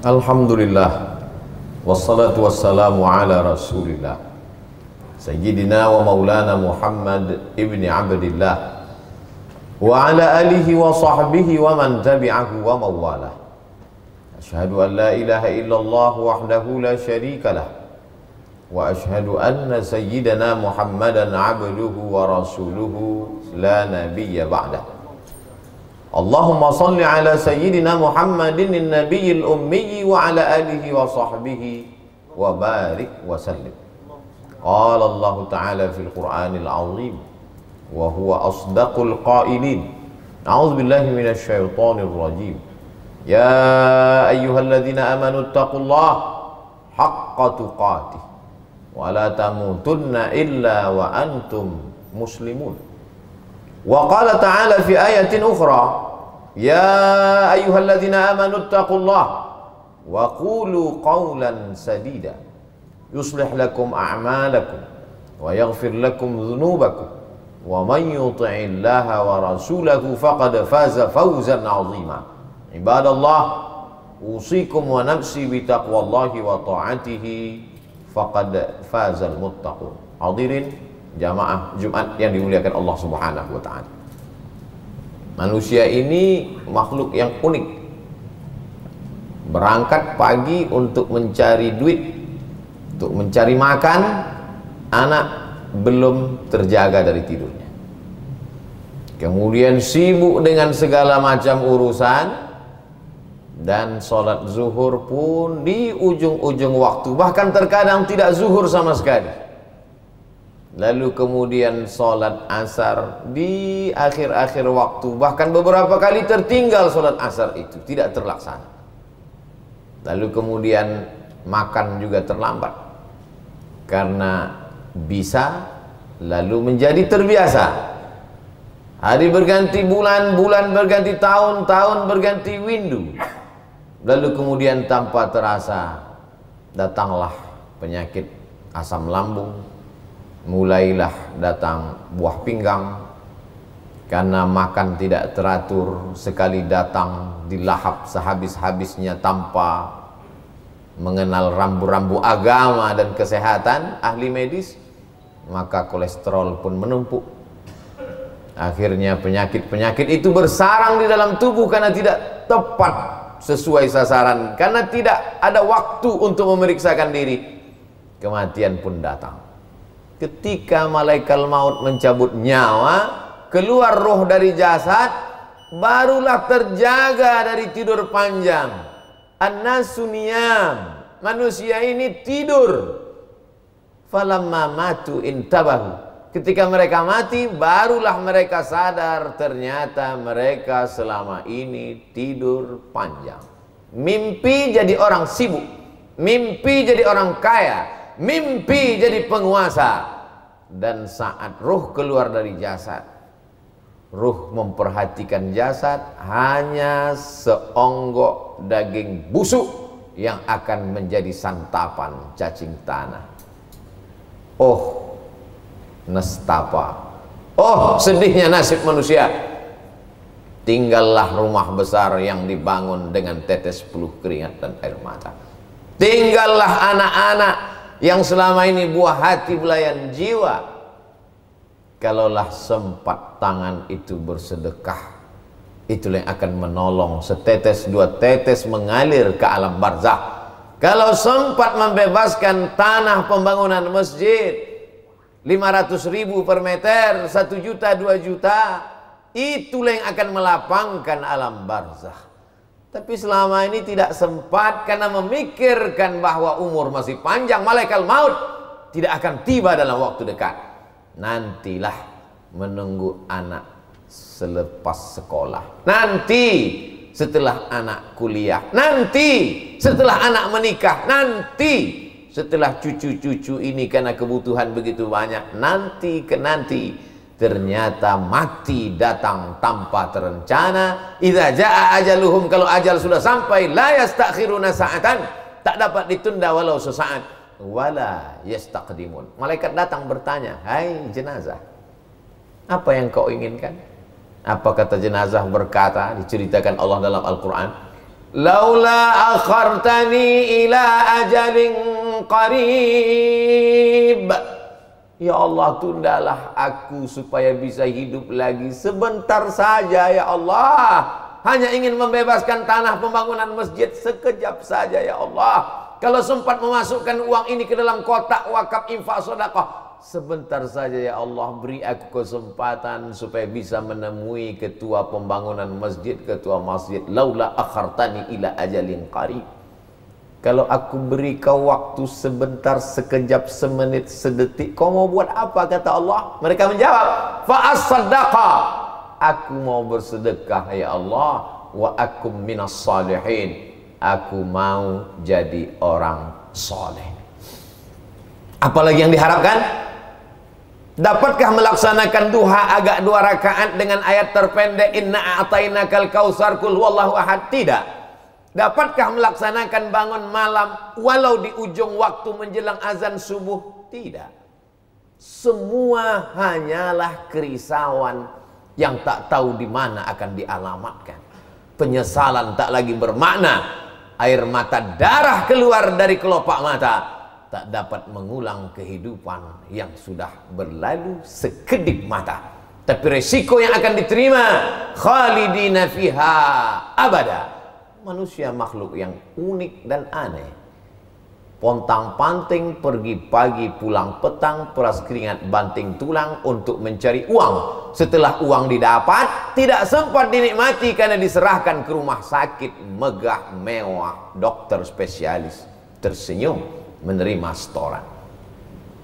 Alhamdulillah Wassalatu wassalamu ala rasulillah Sayyidina wa maulana Muhammad ibni abdillah Wa ala alihi wa sahbihi wa man tabi'ahu wa mawalah Ashhadu an la ilaha illallah wahdahu la sharika lah Wa ashhadu anna sayyidina Muhammadan abduhu wa rasuluhu la nabiyya ba'dah اللهم صل على سيدنا محمد النبي الأمي وعلى آله وصحبه وبارك وسلم. قال الله تعالى في القرآن العظيم وهو أصدق القائلين. أعوذ بالله من الشيطان الرجيم. يا أيها الذين آمنوا اتقوا الله حق تقاته ولا تموتن إلا وأنتم مسلمون. وقال تعالى في آية أخرى يا أيها الذين آمنوا اتقوا الله وقولوا قولا سديدا. يصلح لكم أعمالكم ويغفر لكم ذنوبكم ومن يطع الله ورسوله فقد فاز فوزا عظيما. عباد الله أوصيكم ونفسي بتقوى الله وطاعته فقد فاز المتقون. حاضرين؟ Jamaah Jumat yang dimuliakan Allah Subhanahu wa taala. Manusia ini makhluk yang unik. Berangkat pagi untuk mencari duit, untuk mencari makan, anak belum terjaga dari tidurnya. Kemudian sibuk dengan segala macam urusan dan sholat zuhur pun di ujung-ujung waktu bahkan terkadang tidak zuhur sama sekali Lalu kemudian sholat asar di akhir-akhir waktu Bahkan beberapa kali tertinggal sholat asar itu Tidak terlaksana. Lalu kemudian makan juga terlambat Karena bisa lalu menjadi terbiasa. Hari berganti bulan, bulan berganti tahun, tahun berganti windu. Lalu kemudian tanpa terasa Datanglah penyakit asam lambung mulailah datang buah pinggang. Karena makan tidak teratur sekali datang dilahap sehabis-habisnya tanpa mengenal rambu-rambu agama dan kesehatan ahli medis maka kolesterol pun menumpuk. Akhirnya penyakit-penyakit itu bersarang di dalam tubuh karena tidak tepat sesuai sasaran karena tidak ada waktu untuk memeriksakan diri. Kematian pun datang ketika malaikat maut mencabut nyawa keluar roh dari jasad barulah terjaga dari tidur panjang. An-nasuniyam manusia ini tidur. Falamma matu intabahu. Ketika mereka mati barulah mereka sadar ternyata mereka selama ini tidur panjang. Mimpi jadi orang sibuk. Mimpi jadi orang kaya mimpi jadi penguasa. Dan saat ruh keluar dari jasad ruh memperhatikan jasad hanya seonggok daging busuk yang akan menjadi santapan cacing tanah. Oh nestapa. Oh sedihnya nasib manusia. Tinggallah rumah besar yang dibangun dengan tetes peluh keringat dan air mata. Tinggallah anak-anak yang selama ini buah hati belayan jiwa. Kalaulah sempat tangan itu bersedekah itulah yang akan menolong setetes dua tetes mengalir ke alam barzah kalau sempat membebaskan tanah pembangunan masjid 500 ribu per meter 1 juta 2 juta itulah yang akan melapangkan alam barzah tapi selama ini tidak sempat karena memikirkan bahwa umur masih panjang, malaikat maut tidak akan tiba dalam waktu dekat. Nantilah menunggu anak selepas sekolah. Nanti setelah anak kuliah. Nanti setelah anak menikah. Nanti setelah cucu-cucu ini karena kebutuhan begitu banyak. Nanti ke nanti ternyata mati datang tanpa terencana. Idza jaa ajaluhum kalau ajal sudah sampai la yastakhiruna sa'atan. Tak dapat ditunda walau sesaat. Wala yastaqdimun. Malaikat datang bertanya hai jenazah apa yang kau inginkan? Apa kata jenazah berkata diceritakan Allah dalam Al-Qur'an? Laula akhartani ila ajalin qarib Ya Allah tundalah aku supaya bisa hidup lagi sebentar saja ya Allah hanya ingin membebaskan tanah pembangunan masjid sekejap saja ya Allah. Kalau sempat memasukkan uang ini ke dalam kotak wakaf infak sedekah, sebentar saja ya Allah beri aku kesempatan supaya bisa menemui ketua pembangunan masjid, ketua masjid. Laula akhartani ila ajalin qarib. Kalau aku beri kau waktu sebentar, sekejap, semenit, sedetik, kau mau buat apa? Kata Allah? Mereka menjawab, fa as aku mau bersedekah ya Allah. Wa akum minas salihin. Aku mau jadi orang soleh apalagi yang diharapkan? Dapatkah melaksanakan duha agak dua rakaat dengan ayat terpendek inna a'tainakal kausar kul wallahu ahad? Tidak dapatkah melaksanakan bangun malam walau di ujung waktu menjelang azan subuh tidak semua hanyalah kerisauan yang tak tahu di mana akan dialamatkan. Penyesalan tak lagi bermakna. Air mata darah keluar dari kelopak mata tak dapat mengulang kehidupan yang sudah berlalu sekedip mata. Tapi resiko yang akan diterima khalidina fiha abada. Manusia makhluk yang unik dan aneh. Pontang panting pergi pagi pulang petang peras keringat banting tulang untuk mencari uang. Setelah uang didapat tidak sempat dinikmati karena diserahkan ke rumah sakit megah mewah. Dokter spesialis tersenyum menerima setoran.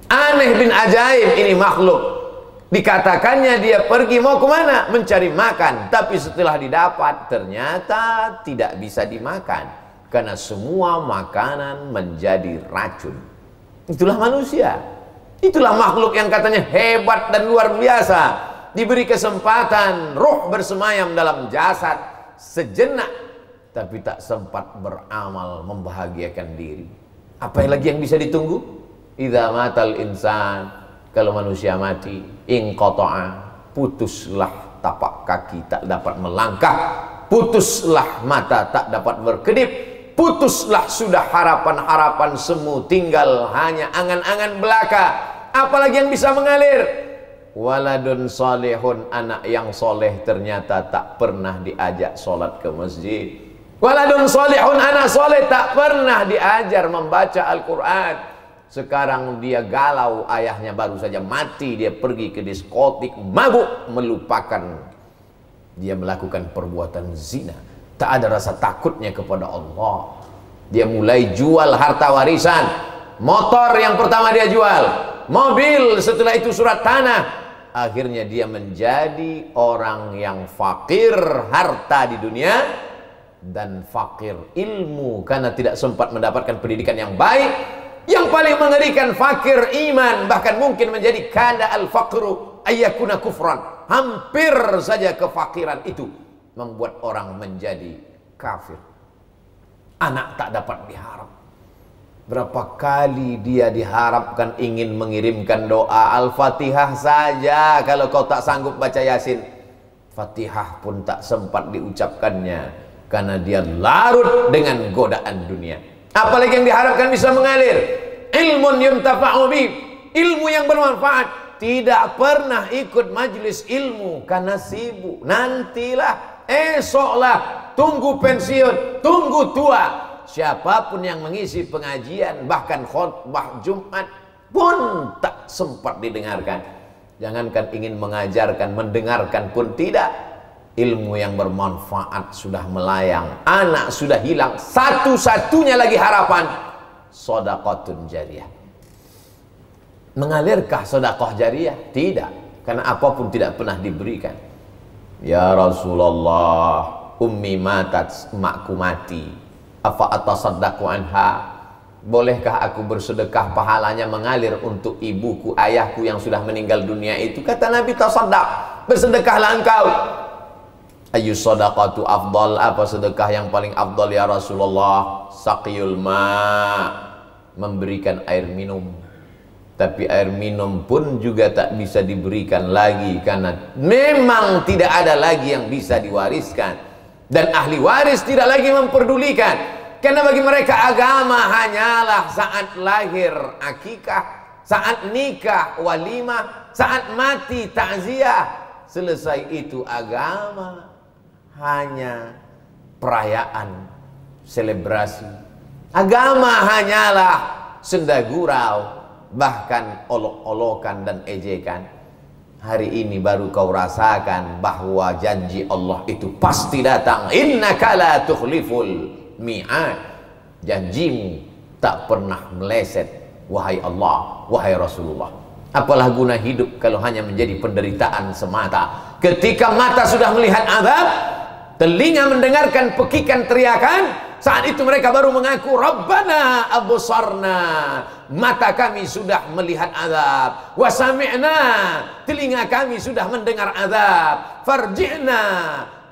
Aneh bin ajaib ini makhluk dikatakannya dia pergi mau ke mana mencari makan tapi setelah didapat ternyata tidak bisa dimakan karena semua makanan menjadi racun. Itulah manusia. Itulah makhluk yang katanya hebat dan luar biasa. Diberi kesempatan roh bersemayam dalam jasad sejenak tapi tak sempat beramal membahagiakan diri. Apa lagi yang bisa ditunggu? Idza matal insan kalau manusia mati inqata'a putuslah tapak kaki tak dapat melangkah. Putuslah mata tak dapat berkedip. Putuslah sudah harapan-harapan semu tinggal hanya angan-angan belaka. Apalagi yang bisa mengalir? Waladun solehun anak yang soleh ternyata tak pernah diajak sholat ke masjid. Waladun solehun anak soleh tak pernah diajar membaca Al-Quran sekarang dia galau ayahnya baru saja mati dia pergi ke diskotik mabuk melupakan. Dia melakukan perbuatan zina. Tak ada rasa takutnya kepada Allah. Dia mulai jual harta warisan. Motor yang pertama dia jual. Mobil setelah itu surat tanah. Akhirnya dia menjadi orang yang fakir harta di dunia dan fakir ilmu karena tidak sempat mendapatkan pendidikan yang baik yang paling mengerikan fakir iman bahkan mungkin menjadi kada al fakru ayakuna kufran hampir saja kefakiran itu membuat orang menjadi kafir. Anak tak dapat diharap. Berapa kali dia diharapkan ingin mengirimkan doa Al-Fatihah saja kalau kau tak sanggup baca Yasin. Fatihah pun tak sempat diucapkannya karena dia larut dengan godaan dunia. Apalagi yang diharapkan bisa mengalir. Ilmun yuntafa'u Ilmu yang bermanfaat. Tidak pernah ikut majlis ilmu karena sibuk. Nantilah esoklah tunggu pensiun tunggu tua siapa pun yang mengisi pengajian bahkan khutbah Jumat pun tak sempat didengarkan jangankan ingin mengajarkan mendengarkan pun tidak ilmu yang bermanfaat sudah melayang anak sudah hilang satu-satunya lagi harapan sodakotun jariah mengalirkah sodakoh jariah tidak karena apa pun tidak pernah diberikan. Ya Rasulullah Ummi matat makku mati. Apa atasaddaku anha? Bolehkah aku bersedekah pahalanya mengalir untuk ibuku, ayahku yang sudah meninggal dunia itu? Kata Nabi tasaddaq Bersedekahlah engkau Ayu sadaqatu afdal? Apa sedekah yang paling afdal ya Rasulullah? Saqiyul ma. Memberikan air minum. Tapi air minum pun juga tak bisa diberikan lagi karena memang tidak ada lagi yang bisa diwariskan. Dan ahli waris tidak lagi memperdulikan. Karena bagi mereka agama hanyalah saat lahir akikah, saat nikah walimah, saat mati takziah. Selesai itu agama hanya perayaan, selebrasi. Agama hanyalah senda gurau, bahkan olok-olokan dan ejekan. Hari ini baru kau rasakan bahwa janji Allah itu pasti datang. Innaka la tukhliful mi'ad. Janjimu tak pernah meleset. Wahai Allah, wahai Rasulullah. Apalah guna hidup kalau hanya menjadi penderitaan semata. Ketika mata sudah melihat azab, telinga mendengarkan pekikan teriakan, saat itu mereka baru mengaku Rabbana absarna. Mata kami sudah melihat azab. Wa sami'na. Telinga kami sudah mendengar azab. Farji'na.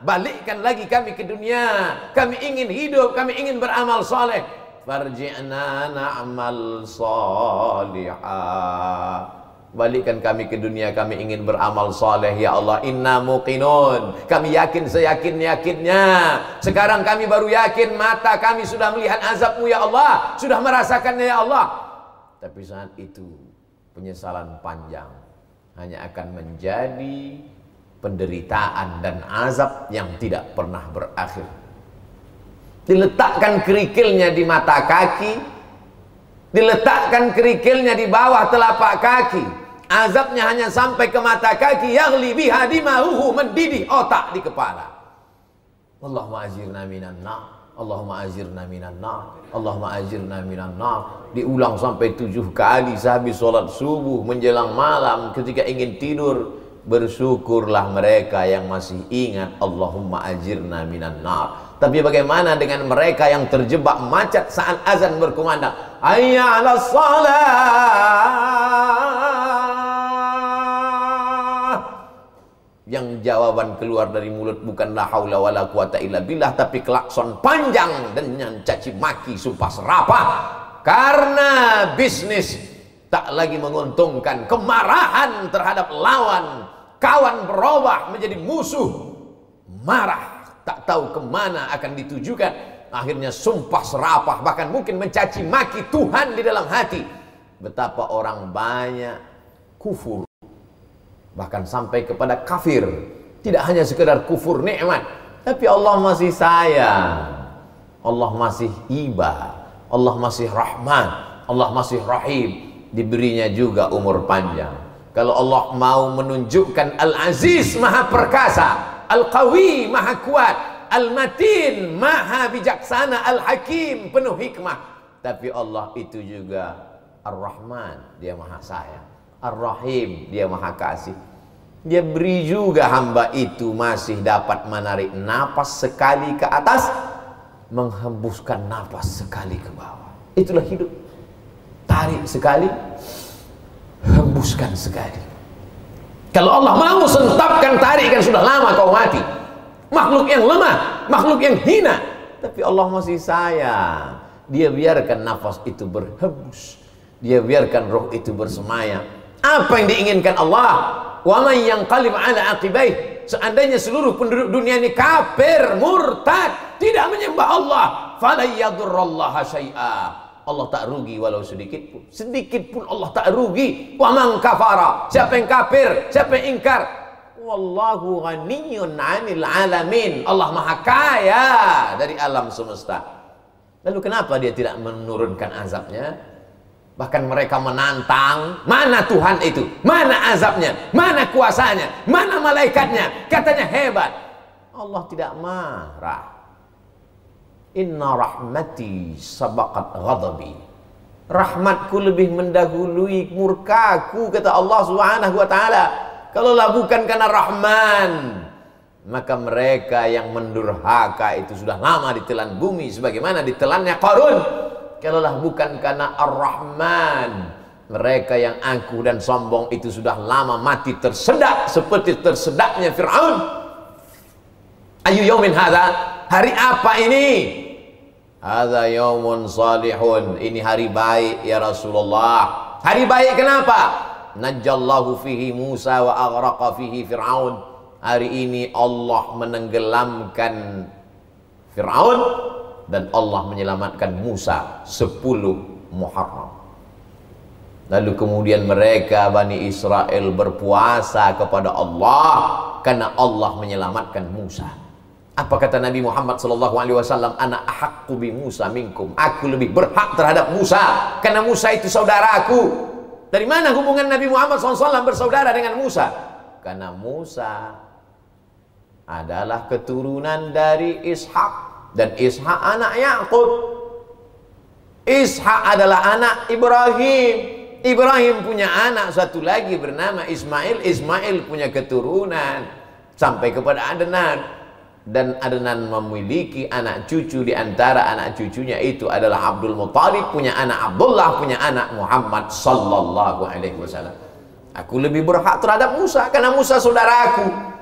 Balikkan lagi kami ke dunia. Kami ingin hidup kami ingin beramal soleh. Farji'na na'mal salihah Balikkan kami ke dunia kami ingin beramal soleh ya Allah. Inna muqinun. Kami yakin seyakin yakinnya sekarang kami baru yakin mata kami sudah melihat azabmu ya Allah. Sudah merasakannya ya Allah. Tapi saat itu penyesalan panjang. Hanya akan menjadi penderitaan dan azab yang tidak pernah berakhir. Diletakkan kerikilnya di mata kaki, diletakkan kerikilnya di bawah telapak kaki. Azabnya hanya sampai ke mata kaki. Yang lebih hadimahuhu mendidih otak di kepala. Allahumma ajirna minan na' Allahumma ajirna minan nar. Allahumma ajirna minan nar. Diulang sampai tujuh kali sehabis solat subuh menjelang malam ketika ingin tidur bersyukurlah mereka yang masih ingat Allahumma ajirna minan nar. Tapi bagaimana dengan mereka yang terjebak macet saat azan berkumandang? Hayya 'alas salat yang jawaban keluar dari mulut bukanlah haula wala quwata illa billah tapi klakson panjang dengan caci maki sumpah serapah. Karena bisnis tak lagi menguntungkan kemarahan terhadap lawan. Kawan berubah menjadi musuh. Marah tak tahu ke mana akan ditujukan. Akhirnya sumpah serapah bahkan mungkin mencaci maki Tuhan di dalam hati. Betapa orang banyak kufur bahkan sampai kepada kafir. Tidak hanya sekedar kufur nikmat. Tapi Allah masih sayang. Allah masih iba. Allah masih rahman Allah masih rahim. Diberinya juga umur panjang. Kalau Allah mau menunjukkan Al-Aziz maha perkasa Al-Qawi maha kuat Al-Matin maha bijaksana Al-Hakim penuh hikmah. Tapi Allah itu juga Ar-Rahman. Dia maha sayang Ar-Rahim, dia maha kasih. Dia beri juga hamba itu masih dapat menarik napas sekali ke atas, menghembuskan napas sekali ke bawah. Itulah hidup. Tarik sekali, hembuskan sekali. Kalau Allah mau sentapkan tarikan sudah lama kau mati. Makhluk yang lemah, makhluk yang hina. Tapi Allah masih sayang. Dia biarkan nafas itu berhembus. Dia biarkan roh itu bersemayam apa yang diinginkan Allah? Wa man yanqalib ala aqibaih. Seandainya seluruh penduduk dunia ini kafir, murtad, tidak menyembah Allah, fala yadurrallaha syai'a. Allah tak rugi walau sedikit pun. Sedikit pun Allah tak rugi. Wa man kafara. Siapa yang kafir? Siapa yang ingkar? Wallahu ghaniyun 'anil alamin. Allah Maha kaya dari alam semesta. Lalu kenapa dia tidak menurunkan azabnya? Bahkan mereka menantang, mana Tuhan itu? Mana azabnya? Mana kuasanya? Mana malaikatnya? Katanya hebat. Allah tidak marah. Inna rahmati sabaqat ghadabi. Rahmatku lebih mendahului murkaku kata Allah Subhanahu wa taala. Kalaulah bukan karena Rahman, maka mereka yang mendurhaka itu sudah lama ditelan bumi sebagaimana ditelannya Qarun kalaulah bukan karena Ar-Rahman. Mereka yang angkuh dan sombong itu sudah lama mati tersedak seperti tersedaknya Fir'aun. Ayu yaumin hadha? Hari apa ini? Hadha yaumun salihun. Ini hari baik ya Rasulullah. Hari baik kenapa? Najjallahu fihi Musa wa aghraqa fihi Fir'aun. Hari ini Allah menenggelamkan Fir'aun dan Allah menyelamatkan Musa 10 Muharram. Lalu kemudian mereka Bani Israel berpuasa kepada Allah karena Allah menyelamatkan Musa. Apa kata Nabi Muhammad sallallahu alaihi wasallam? Anak ahaqqu bi Musa minkum. Aku lebih berhak terhadap Musa karena Musa itu saudaraku dari mana hubungan Nabi Muhammad SAW bersaudara dengan Musa? Karena Musa adalah keturunan dari Ishak dan Ishak anak Yakub. Ishak adalah anak Ibrahim. Ibrahim punya anak satu lagi bernama Ismail. Ismail punya keturunan sampai kepada Adnan dan Adnan memiliki anak cucu di antara anak cucunya itu adalah Abdul Muttalib punya anak Abdullah punya anak Muhammad sallallahu alaihi wasallam. Aku lebih berhak terhadap Musa karena Musa saudaraku.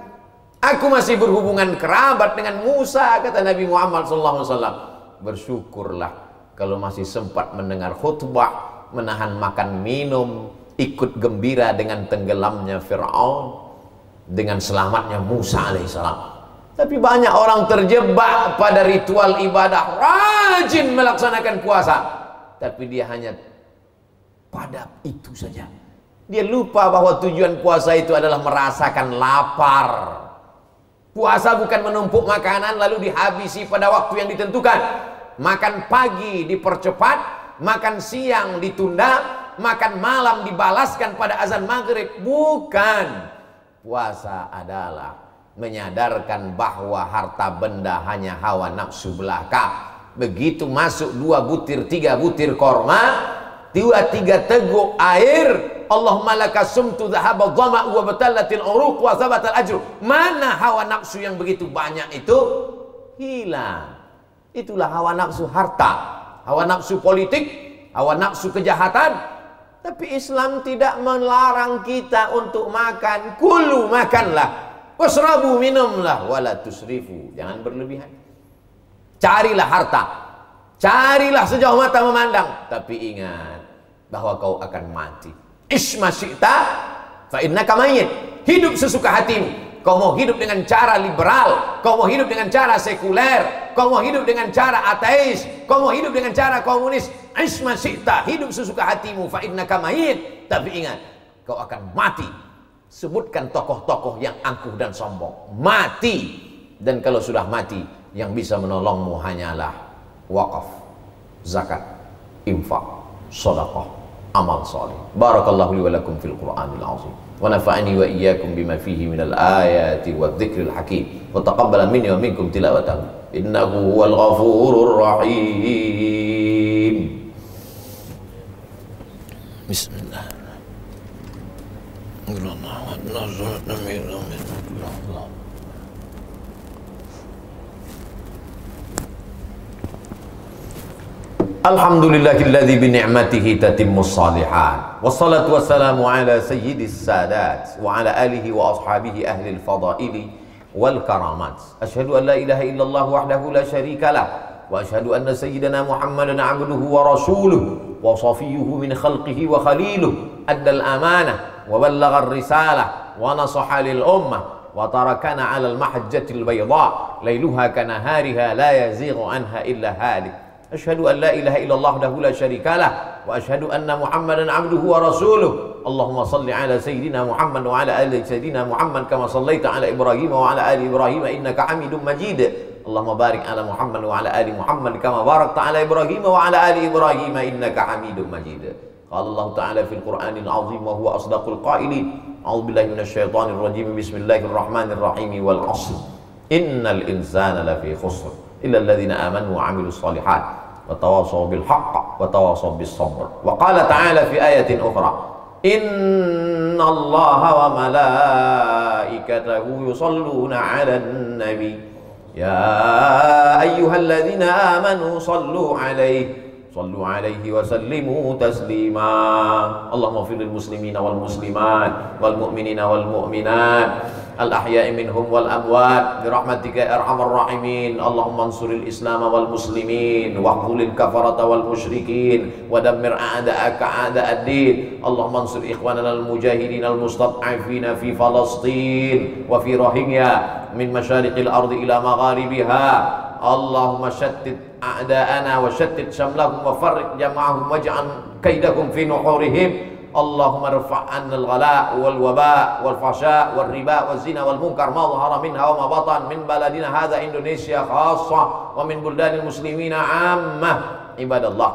Aku masih berhubungan kerabat dengan Musa kata Nabi Muhammad wasallam. Bersyukurlah kalau masih sempat mendengar khutbah, menahan makan minum, ikut gembira dengan tenggelamnya Firaun, dengan selamatnya Musa alaihissalam. Tapi banyak orang terjebak pada ritual ibadah, rajin melaksanakan puasa. Tapi dia hanya pada itu saja. Dia lupa bahwa tujuan puasa itu adalah merasakan lapar. Puasa bukan menumpuk makanan lalu dihabisi pada waktu yang ditentukan. Makan pagi dipercepat, makan siang ditunda, makan malam dibalaskan pada azan maghrib. Bukan. Puasa adalah menyadarkan bahwa harta benda hanya hawa nafsu belaka. Begitu masuk dua butir, tiga butir korma, dua tiga teguk air, Allahumma laka sumtu dhahaba dhama wa batalatil uruq wa thabatal ajru. Mana hawa nafsu yang begitu banyak itu? Hilang. Itulah hawa nafsu harta, hawa nafsu politik, hawa nafsu kejahatan. Tapi Islam tidak melarang kita untuk makan. Kulu makanlah. Wasrabu minumlah wala tusrifu. Jangan berlebihan. Carilah harta. Carilah sejauh mata memandang. Tapi ingat bahwa kau akan mati. Isma syi'ta fa innaka mayyit. Hidup sesuka hatimu. Kau mau hidup dengan cara liberal, kau mau hidup dengan cara sekuler, kau mau hidup dengan cara ateis, kau mau hidup dengan cara komunis. Isma syi'ta, hidup sesuka hatimu fa innaka mayyit. Tapi ingat, kau akan mati sebutkan tokoh-tokoh yang angkuh dan sombong mati dan kalau sudah mati yang bisa menolongmu hanyalah wakaf zakat infak sedekah amal saleh barakallahu li wa lakum fil qur'anil azim wa nafa'ani wa iyyakum bima fihi minal ayati wa dzikril hakim wa taqabbala minni wa minkum tilawatahu innahu huwal ghafurur rahim Bismillah Alhamdulillahilladzi bi ni'matihi tatimmus salihat. Wassalatu wassalamu ala sayyidis sadat wa ala alihi wa ashabihi ahli al-fadaili wal karamat. Asyhadu an la ilaha illallah wahdahu la syarika lah wa asyhadu anna sayyidana Muhammadan abduhu wa rasuluhu wa safiyuhu min khalqihi wa khaliluhu addal amanah وبلغ الرسالة ونصح للأمة وتركنا على المحجة البيضاء ليلها كنهارها لا يزيغ عنها إلا هالك أشهد أن لا إله إلا الله وحده لا شريك له وأشهد أن محمدا عبده ورسوله. اللهم صل على سيدنا محمد وعلى آل سيدنا محمد كما صليت على إبراهيم وعلى آل إبراهيم إنك حميد مجيد. اللهم بارك على محمد وعلى آل محمد كما باركت على إبراهيم وعلى آل إبراهيم إنك حميد مجيد. قال الله تعالى في القرآن العظيم وهو أصدق القائلين أعوذ بالله من الشيطان الرجيم بسم الله الرحمن الرحيم والعصر. إن الإنسان لفي خسر إلا الذين آمنوا وعملوا الصالحات. وتواصوا بالحق وتواصوا بالصبر. وقال تعالى في آية أخرى إن الله وملائكته يصلون على النبي. يا أيها الذين آمنوا صلوا عليه صلوا عليه وسلموا تسليما. اللهم اغفر للمسلمين والمسلمات والمؤمنين والمؤمنات. الأحياء منهم والأموات برحمتك يا أرحم الراحمين. اللهم انصر الإسلام والمسلمين واخذل الكفرة والمشركين ودمر أعداءك أعداء الدين. اللهم انصر إخواننا المجاهدين المستضعفين في فلسطين وفي روهينيا من مشارق الأرض إلى مغاربها. اللهم شتت أعداءنا وشتت شملهم وفرق جمعهم واجعل كيدهم في نحورهم. اللهم ارفع عنا الغلاء والوباء والفحشاء والربا والزنا والمنكر ما ظهر منها وما بطن من بلدنا هذا إندونيسيا خاصة ومن بلدان المسلمين عامة. عباد الله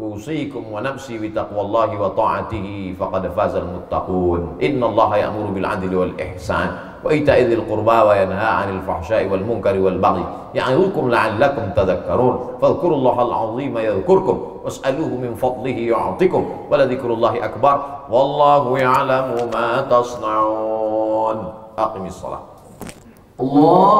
أوصيكم ونفسي بتقوى الله وطاعته فقد فاز المتقون. إن الله يأمر بالعدل والإحسان. وإيتاء ذي القربى وينهى عن الفحشاء والمنكر والبغي يعظكم لعلكم تذكرون. فاذكروا الله العظيم يذكركم واسألوه من فضله يعطكم ولذكر الله أكبر. والله يعلم ما تصنعون. أقم الصلاة. الله